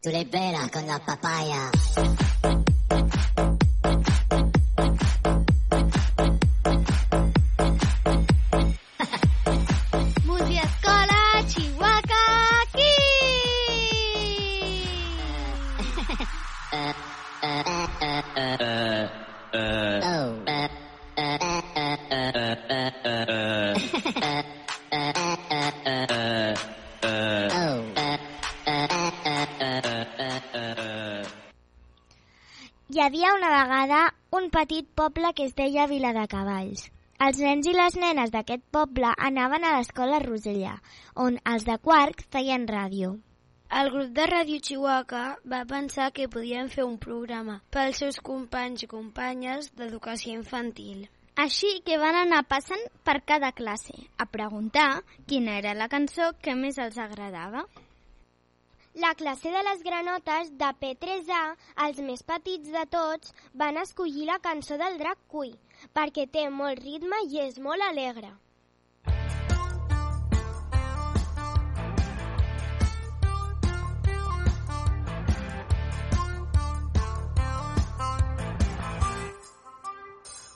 Tu l'hai bella con la papaya. Una vegada un petit poble que es deia Viladecavalls. Els nens i les nenes d'aquest poble anaven a l'escola Rosellà, on els de quart feien ràdio. El grup de Ràdio Chihuahua va pensar que podien fer un programa pels seus companys i companyes d'educació infantil. Així que van anar passant per cada classe a preguntar quina era la cançó que més els agradava. La classe de les granotes de P3A, els més petits de tots, van escollir la cançó del drac Cui, perquè té molt ritme i és molt alegre.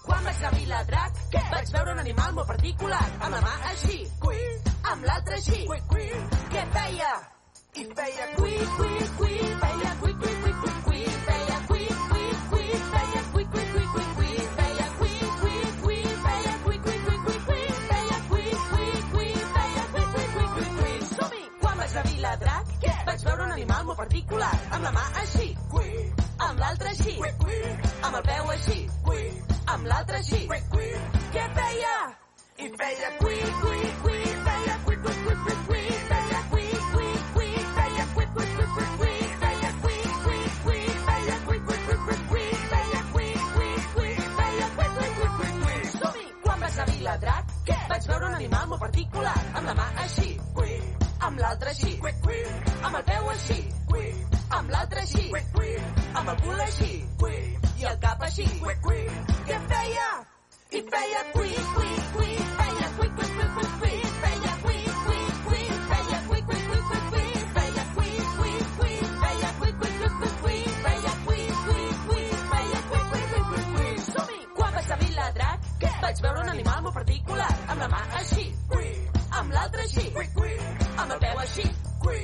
Quan vaig a Viladrac, Què? vaig veure un animal molt particular, amb la mà així, cui, amb l'altra així, cui, cui. Què feia? amb la mà així, cui, amb l'altra així, cui, cui, amb el peu així, cui, amb l'altra així, cui, cui. Què feia? I feia cui, cui, cui, feia cui, cui, cui, cui, cui. Particular, amb la mà així, cui, amb l'altra així, cui, cui, amb el peu així, cui, amb l'altre així, cui, cui, amb el cul així, cui, i el cap així, cui, cui. Què feia? I feia cui, cui, cui, feia cui, cui, cui, cui, cui, feia cui, cui, cui, feia cui, cui, cui, feia cui, cui, cui, feia cui, cui, cui, feia cui, cui, cui, feia cui, cui, cui? Vaig veure un animal molt particular, amb la mà així, cui, amb l'altra així, cui, cui, amb el peu així, cui,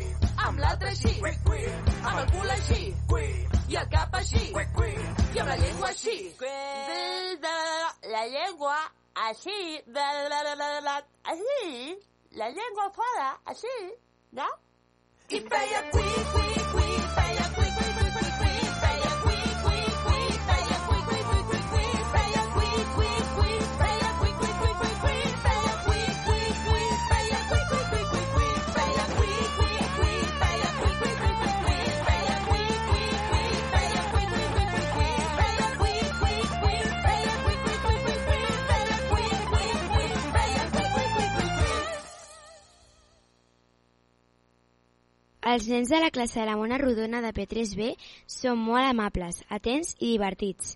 amb l'altre així, cui, cui, amb el cul així, cui, i el cap així, cui, cui, i amb la llengua així. La llengua així, de la, la, la, la, així, la llengua fora, així, no? I feia cui, cui, cui, feia cui, cui, cui, Els nens de la classe de la Mona Rodona de P3B són molt amables, atents i divertits.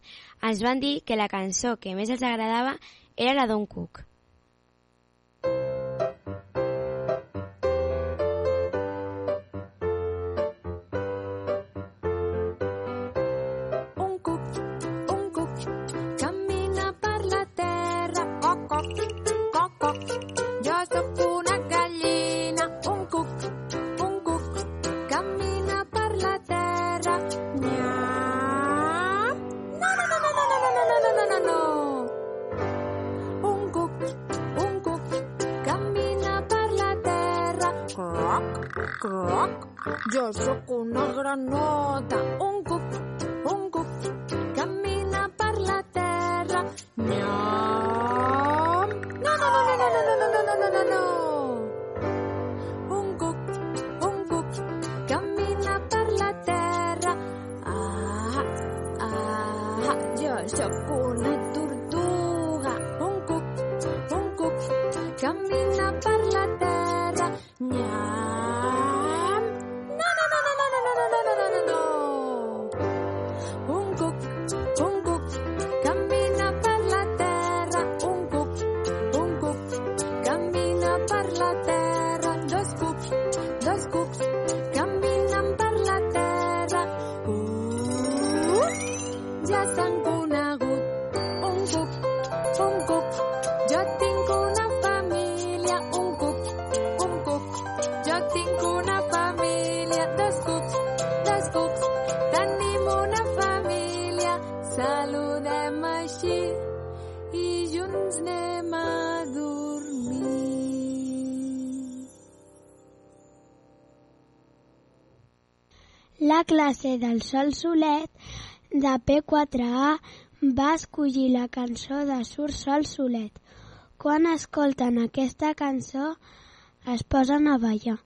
Ens van dir que la cançó que més els agradava era la d'On Cook. Croc. Jo sóc una granota. classe del Sol Solet, de P4A, va escollir la cançó de Surt Sol Solet. Quan escolten aquesta cançó, es posen a ballar.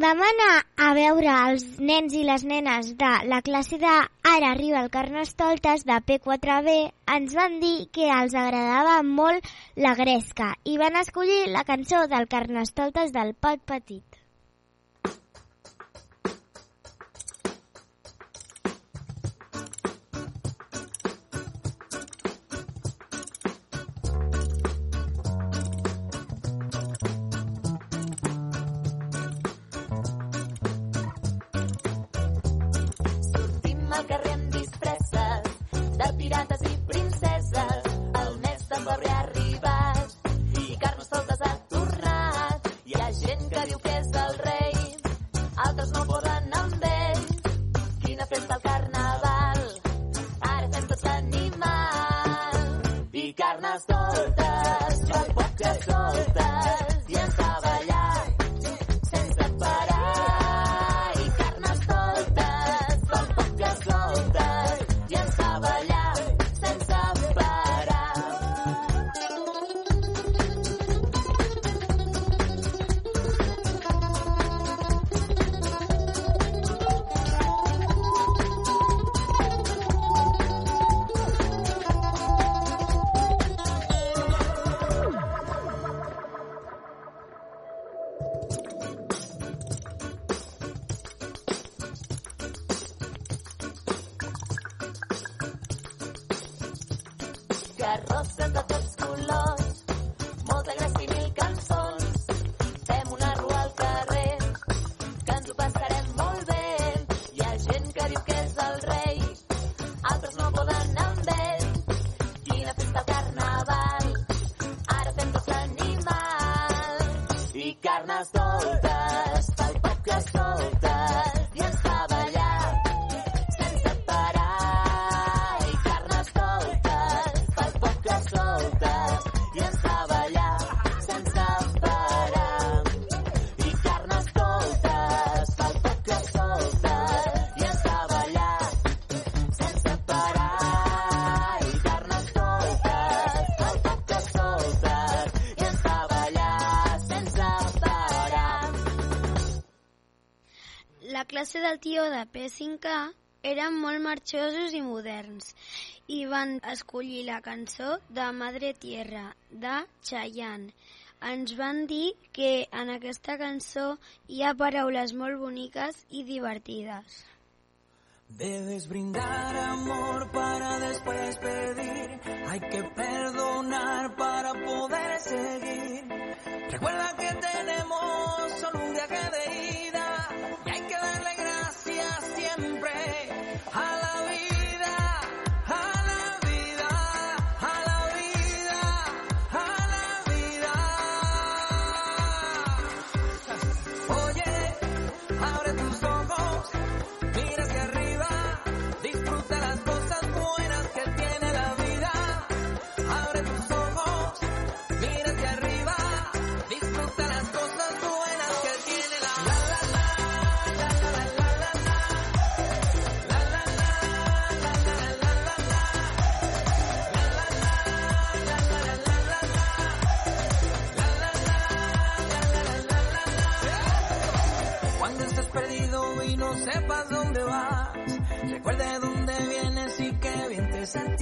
vam anar a veure els nens i les nenes de la classe de Ara arriba el Carnestoltes de P4B, ens van dir que els agradava molt la gresca i van escollir la cançó del Carnestoltes del Pot Petit. carros en del tio de P5A eren molt marxosos i moderns i van escollir la cançó de Madre Tierra, de Chayanne. Ens van dir que en aquesta cançó hi ha paraules molt boniques i divertides. Debes brindar amor para después pedir. Hay que perdonar para poder seguir. Recuerda que tenemos solo un viaje de ida y hay que darle siempre a la vida.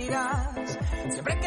mires. Siempre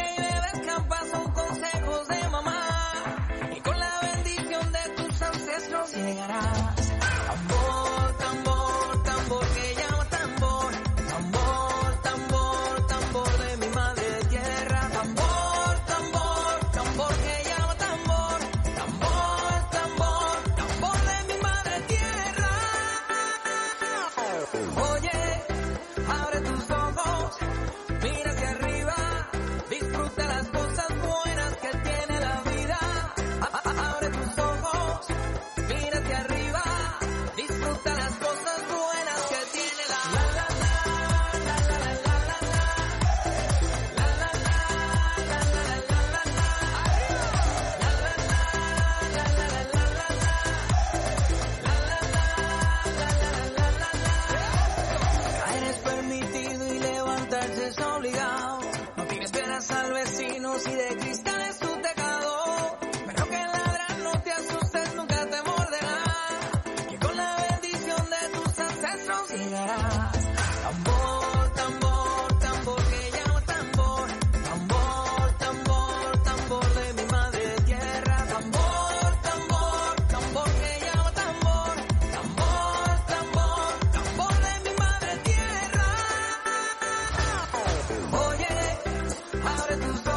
to do.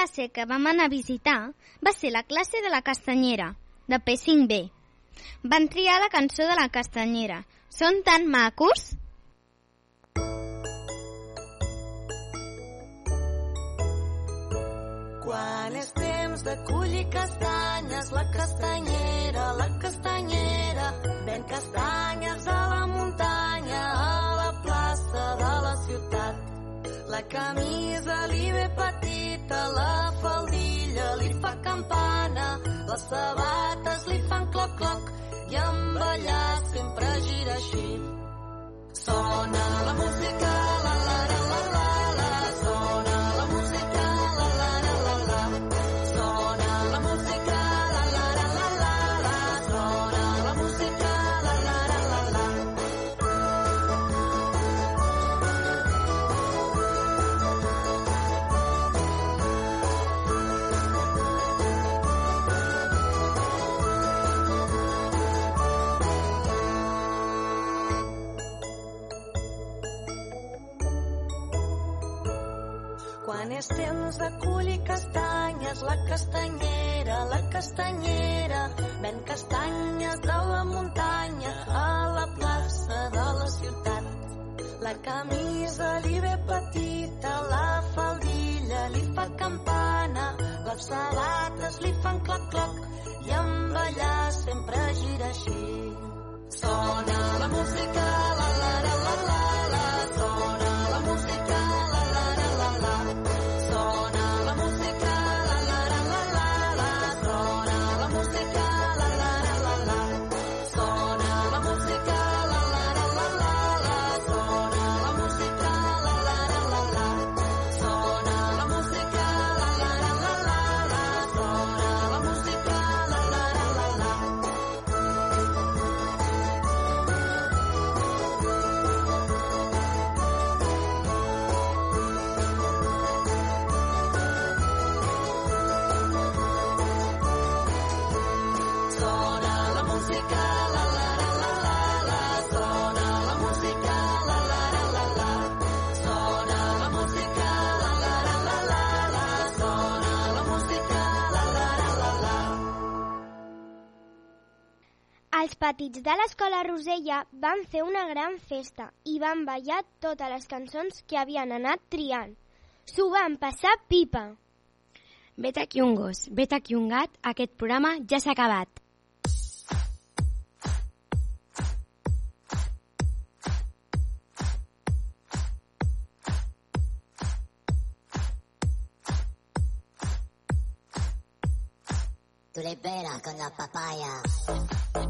classe que vam anar a visitar va ser la classe de la castanyera, de P5B. Van triar la cançó de la castanyera. Són tan macos! Quan és temps de collir castanyes, la castanyera, la castanyera, ven castanyes a la La camisa li ve petita, la faldilla li fa campana, les sabates li fan cloc-cloc i en ballar sempre gira així. Sona la música, la la la la la L'evanescent reculli castanyes, la castanyera, la castanyera, ven castanyes de la muntanya a la plaça de la ciutat. La camisa li ve petita, la faldilla li fa campana, les sabates li fan clac-clac i en ballar sempre gira així. Sona la música, la la la la la petits de l'escola Rosella van fer una gran festa i van ballar totes les cançons que havien anat triant. S'ho van passar pipa. Vet aquí un gos, vet aquí un gat, aquest programa ja s'ha acabat. Tu le veras con la papaya.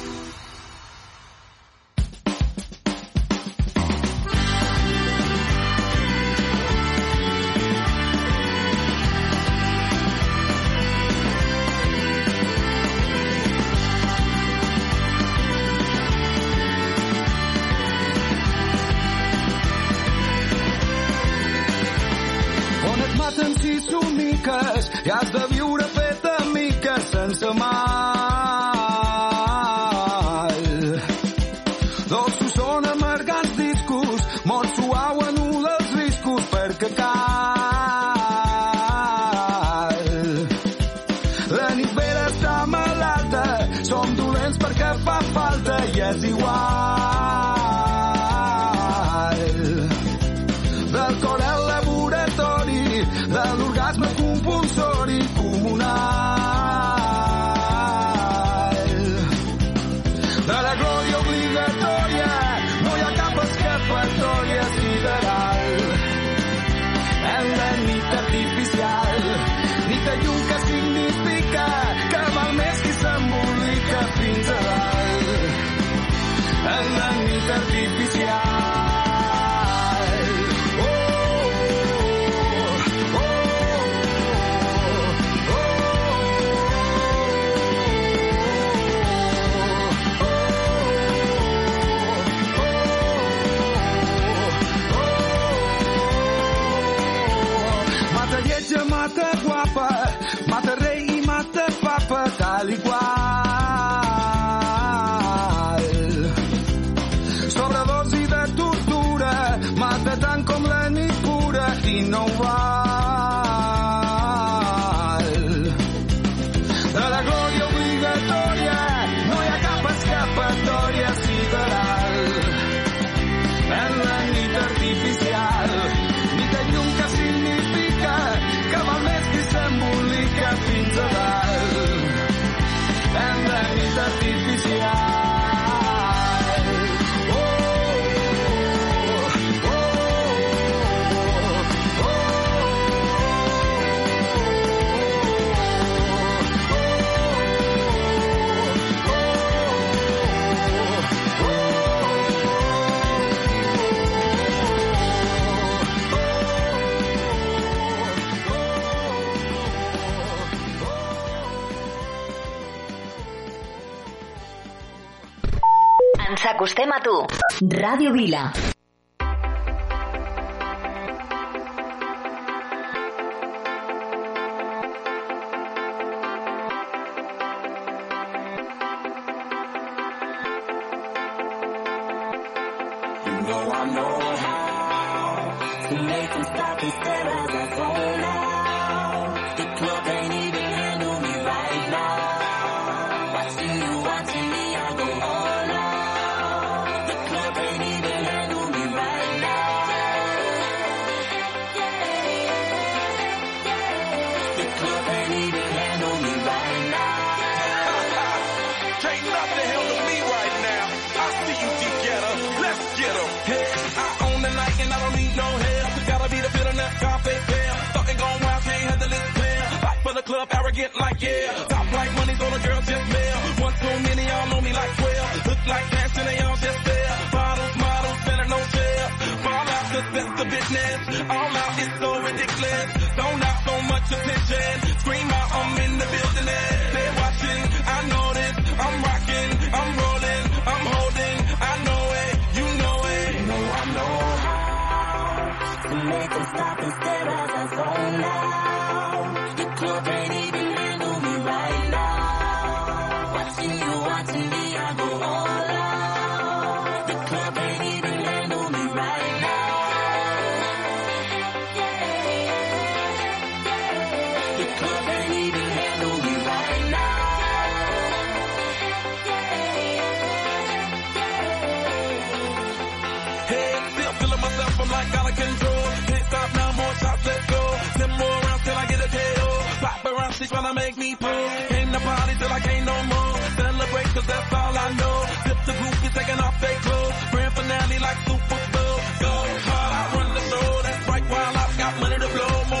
botella es igual. Del ens acostem a tu. Ràdio Vila. I'm like out of control. Can't stop now, more shots, let's go. Ten more rounds till I get a KO. Paparazzi tryna make me pull. Came to party till I can't no more. Celebrate cause that's all I know. Zip the groupies taking off their clothes. Grand finale like Super Bowl. Go hard, I run the show. That's right, while I've got money to blow. More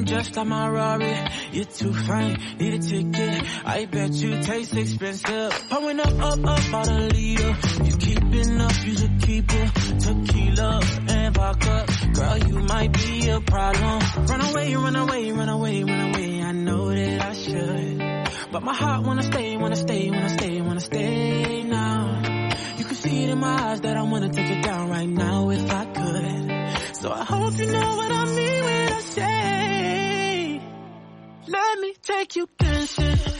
Performing just like my Rari. You're too fine, need a ticket. I bet you taste expensive. Pouring up, up, up, out a leader. You keeping up, you should keep it. Tequila and vodka. Girl, you might be a problem. Run away, run away, run away, run away. I know that I should. But my heart wanna stay, wanna stay, wanna stay, wanna stay now. You can see it in my eyes that I wanna take it down right now if I could. So I hope you know what I mean when I say, let me take you dancing.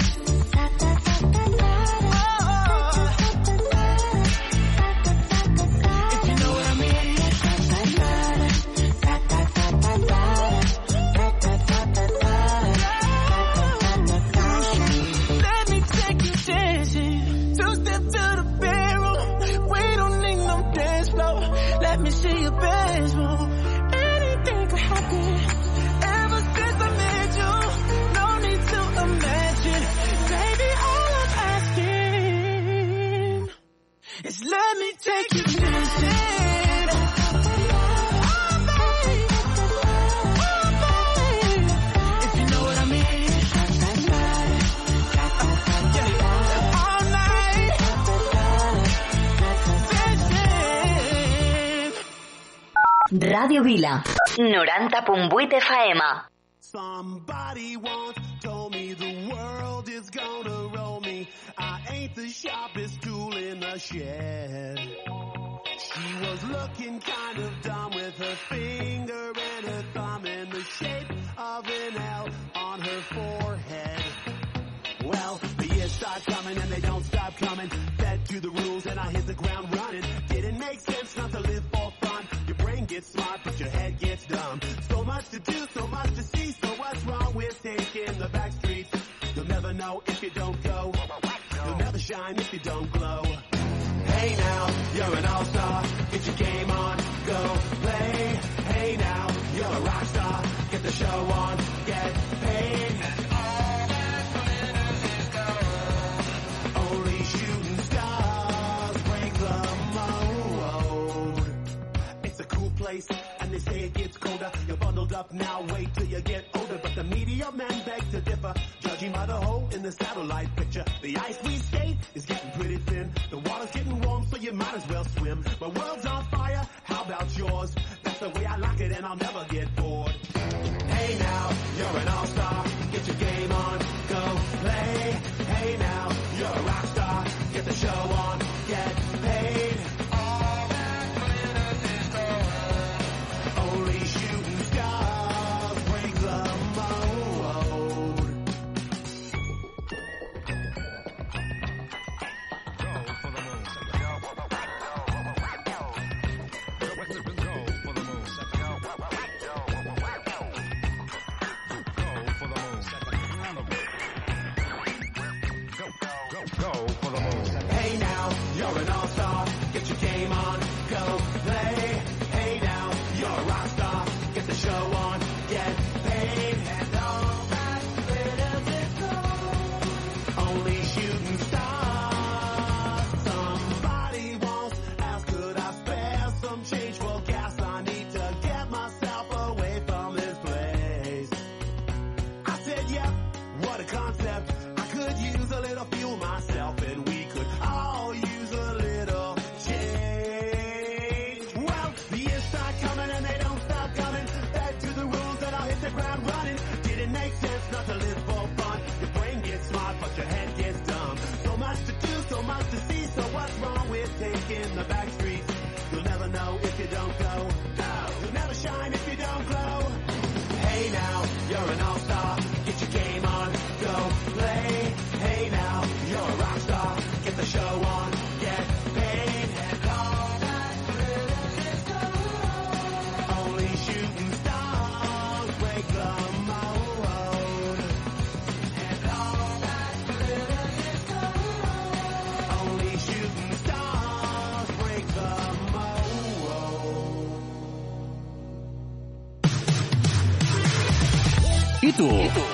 Ràdio Vila. 90.8 FM. Somebody once told me the world is gonna roll me. I ain't the sharpest tool in the shed. She was looking kind of dumb with her finger and her thumb in the shape of an L brain but your head gets dumb. So much to do, so much to see. So what's wrong with taking the back streets? You'll never know if you don't go. You'll never shine if you don't glow. Hey now, you're an all-star. Get your game on, go play. Hey now, you're a rock star. Get the show on, get paid. Only now, wait till you get older. But the media men beg to differ, judging by the hole in the satellite picture. The ice we skate is getting pretty thin. The water's getting warm, so you might as well swim. My world's on fire,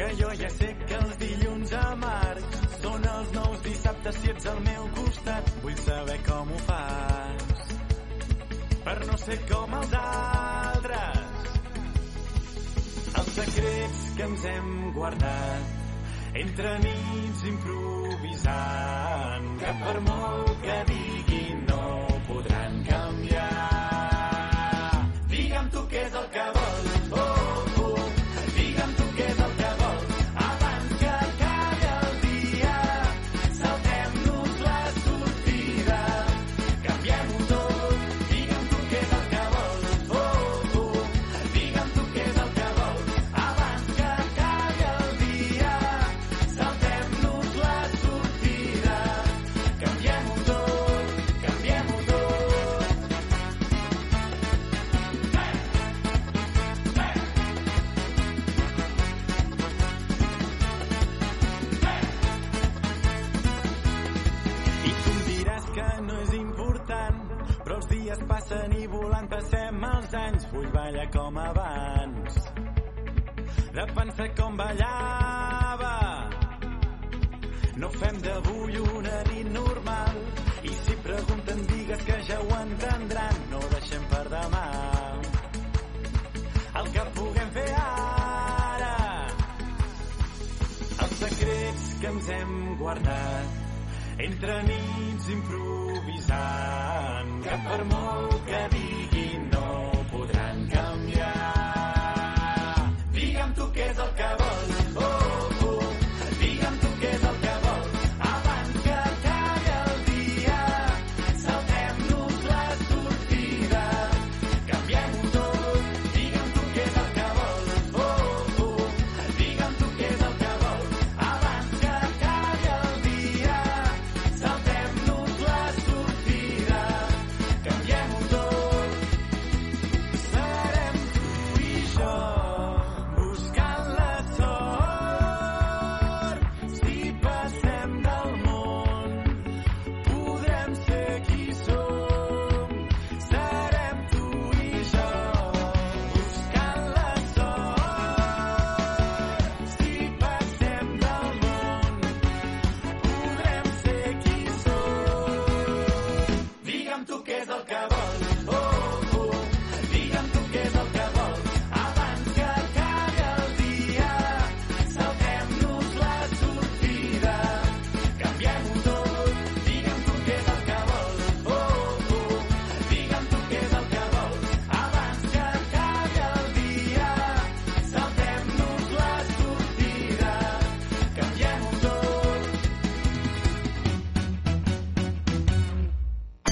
Que jo ja sé que els dilluns amargs són els nous dissabtes si ets al meu costat. Vull saber com ho fas per no ser com els altres. Els secrets que ens hem guardat entre nits improvisant que per molt que diguin no podran canviar. Digue'm tu què és el que vols, passem els anys. Vull ballar com abans, de pensar com ballava. No fem d'avui una nit normal, i si pregunten digues que ja ho entendran. No deixem per demà el que puguem fer ara. Els secrets que ens hem guardat entre nits improvisant que per molt que diguin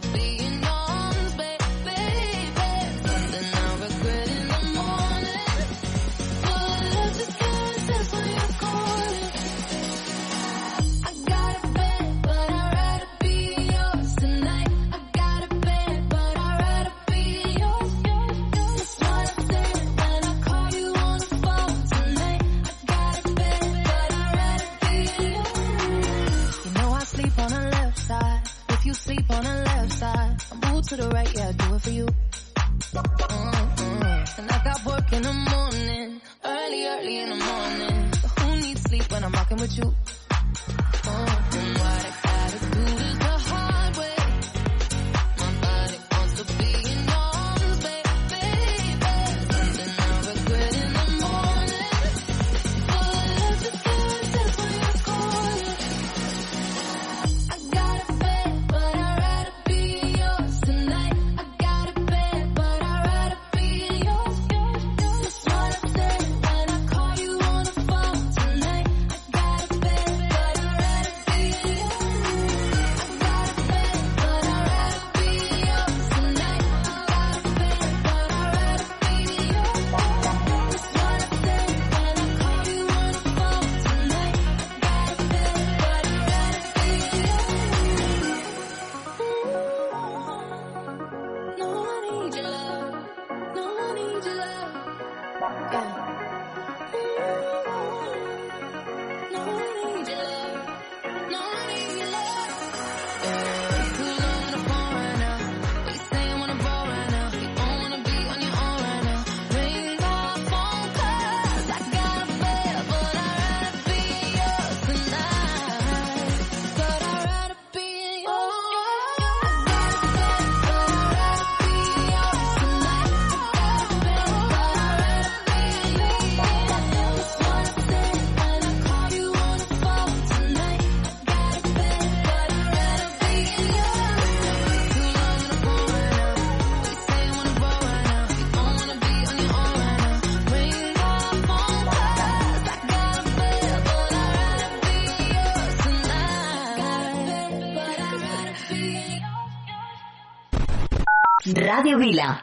To be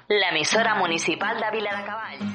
la emisora municipal de Vila de Cabal.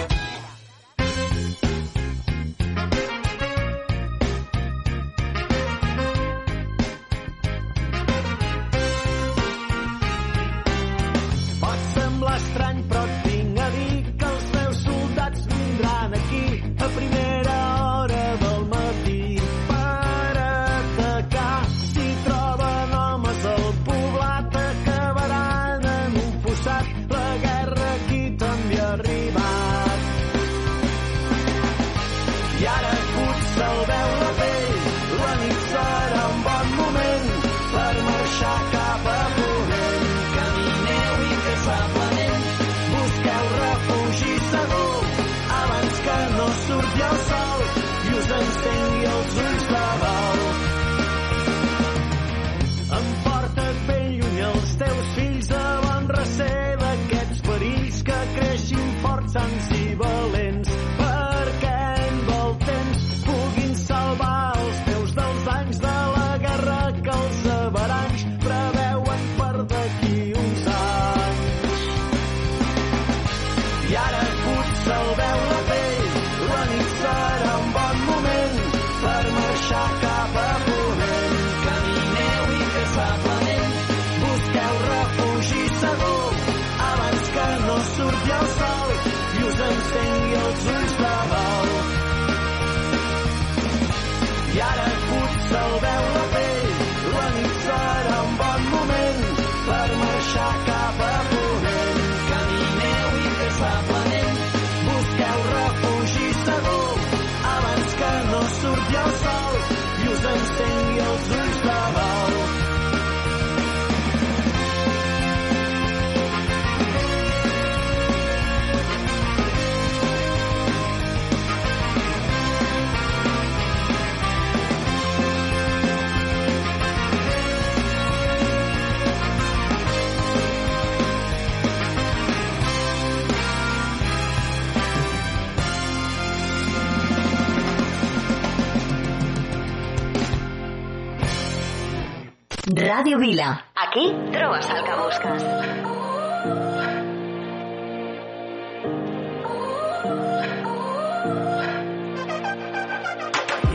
Ràdio Vila. Aquí trobes el que busques.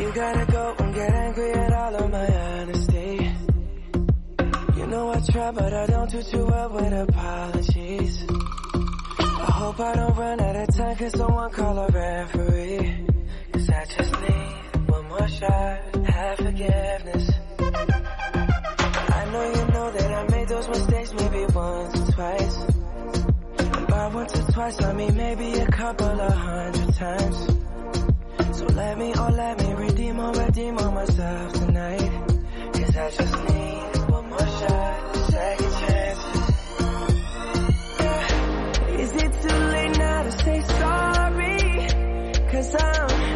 You gotta go and get angry at all of my honesty. You know I try, but I don't do too well with apologies. I hope I don't run out of time, cause someone call a referee. Cause I just need one more shot, twice. And by once or twice, I mean maybe a couple of hundred times. So let me, oh let me redeem or redeem on myself tonight. Cause I just need one more shot, second chances. Yeah. Is it too late now to say sorry? Cause I'm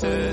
to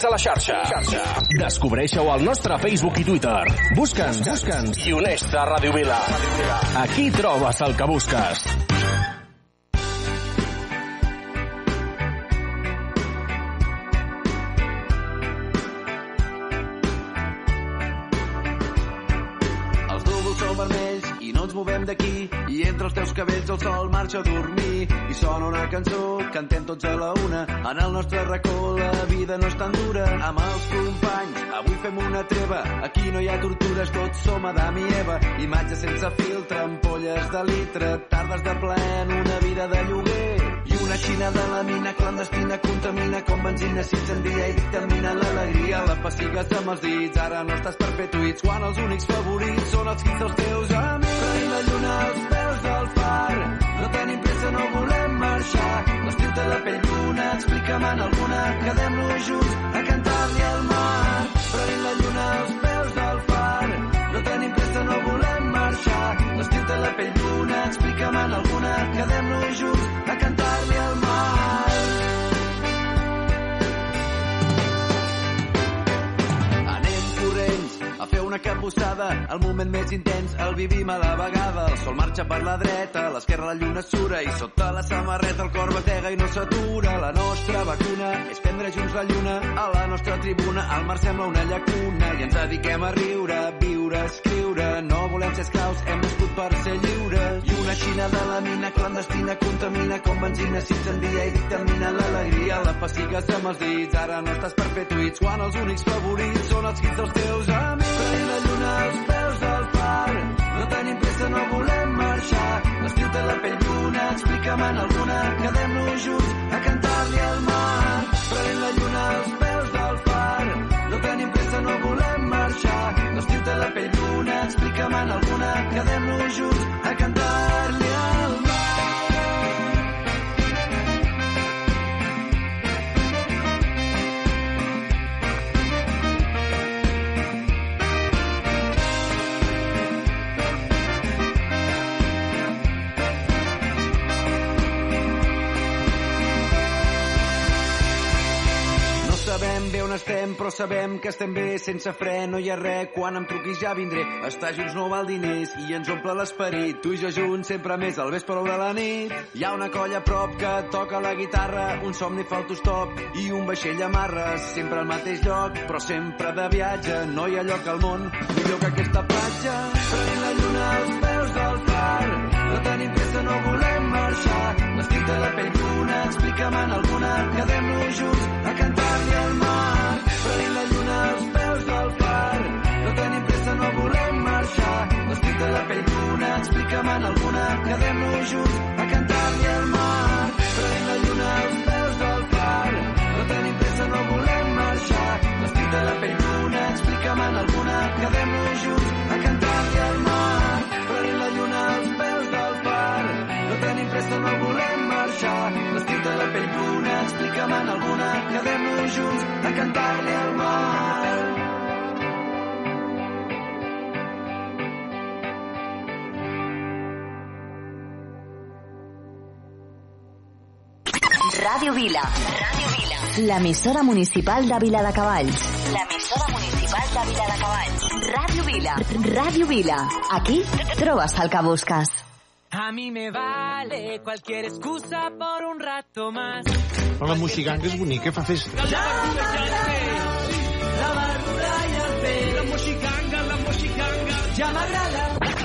més a la xarxa. Descobreixeu al nostre Facebook i Twitter. Busca'ns, busca'ns i uneix-te a Ràdio Vila. Aquí trobes el que busques. Ens movem d'aquí i entre els teus cabells el sol marxa a dormir. I sona una cançó, cantem tots a la una. En el nostre racó la vida no és tan dura. Amb els companys avui fem una treva. Aquí no hi ha tortures tots som Adam i Eva. Imatges sense filtre, ampolles de litre tardes de plaer en una vida de lloguer una xina de la mina clandestina contamina com benzina s'incendia i dictamina l'alegria. La pessigues amb els dits ara no estàs per fer tuits quan els únics favorits són els quins dels teus amics. Tenim la lluna als peus del far no tenim pressa, no volem marxar. L'estiu té la pell d'una explica'm en alguna quedem-nos junts a cantar-li al mar. Tenim la lluna als peus marxar. L'estiu té la pell d'una explica'm en alguna quedem-nos junts a cantar-li al mar fer una capbussada. El moment més intens el vivim a la vegada. El sol marxa per la dreta, a l'esquerra la lluna sura i sota la samarreta el cor batega i no s'atura. La nostra vacuna és prendre junts la lluna. A la nostra tribuna el mar sembla una llacuna i ens dediquem a riure, viure, escriure. No volem ser esclaus, hem nascut per ser lliures. I una xina de la mina clandestina contamina com benzina s'incendia i dictamina l'alegria. La pessigues amb els dits, ara no estàs per fer tuits quan els únics favorits són els quins dels teus amics. Tenim la lluna als peus del far, no tenim pressa, no volem marxar. L'estiu té la pell d'una, explica'm en alguna, quedem-nos junts a cantar-li al mar. Prenent la lluna als peus del far, no tenim pressa, no volem marxar. L'estiu té la pell d'una, explica'm en alguna, quedem-nos junts a cantar-li sabem que estem bé, sense fre, no hi ha res. Quan em truquis ja vindré. Estar junts no val diners i ens omple l'esperit. Tu i jo junts, sempre més al vespre o de la nit. Hi ha una colla a prop que toca la guitarra, un somni fa autostop i un vaixell amarres. Sempre al mateix lloc, però sempre de viatge. No hi ha lloc al món millor que aquesta platja. Prenent la lluna als peus del far, no tenim pressa, no volem marxar. L'estiu té la pell d'una, explica'm en alguna, quedem-nos junts a cantar-li al mar. Prenent la lluna als peus del far, no tenim pressa, no volem marxar. L'estiu té la pell d'una, explica'm en alguna, quedem-nos junts a cantar-li al mar. Prenent la lluna als peus del far, no tenim pressa, no volem marxar. L'estiu té la pell d'una, explica'm en alguna, quedem-nos junts Pell d'una, explica'm en alguna, quedem-nos junts a cantar-li al mar. Ràdio Vila. Ràdio Vila. L'emissora municipal de Vila de Cavalls. L'emissora municipal de Vila de Cavalls. Ràdio Vila. Ràdio Vila. Aquí trobes el que busques. A mí me vale cualquier excusa por un rato más. Però la moxiganga és bonica, fa festa. La barbura i el pell. La moxiganga, la moxiganga. Ja m'agrada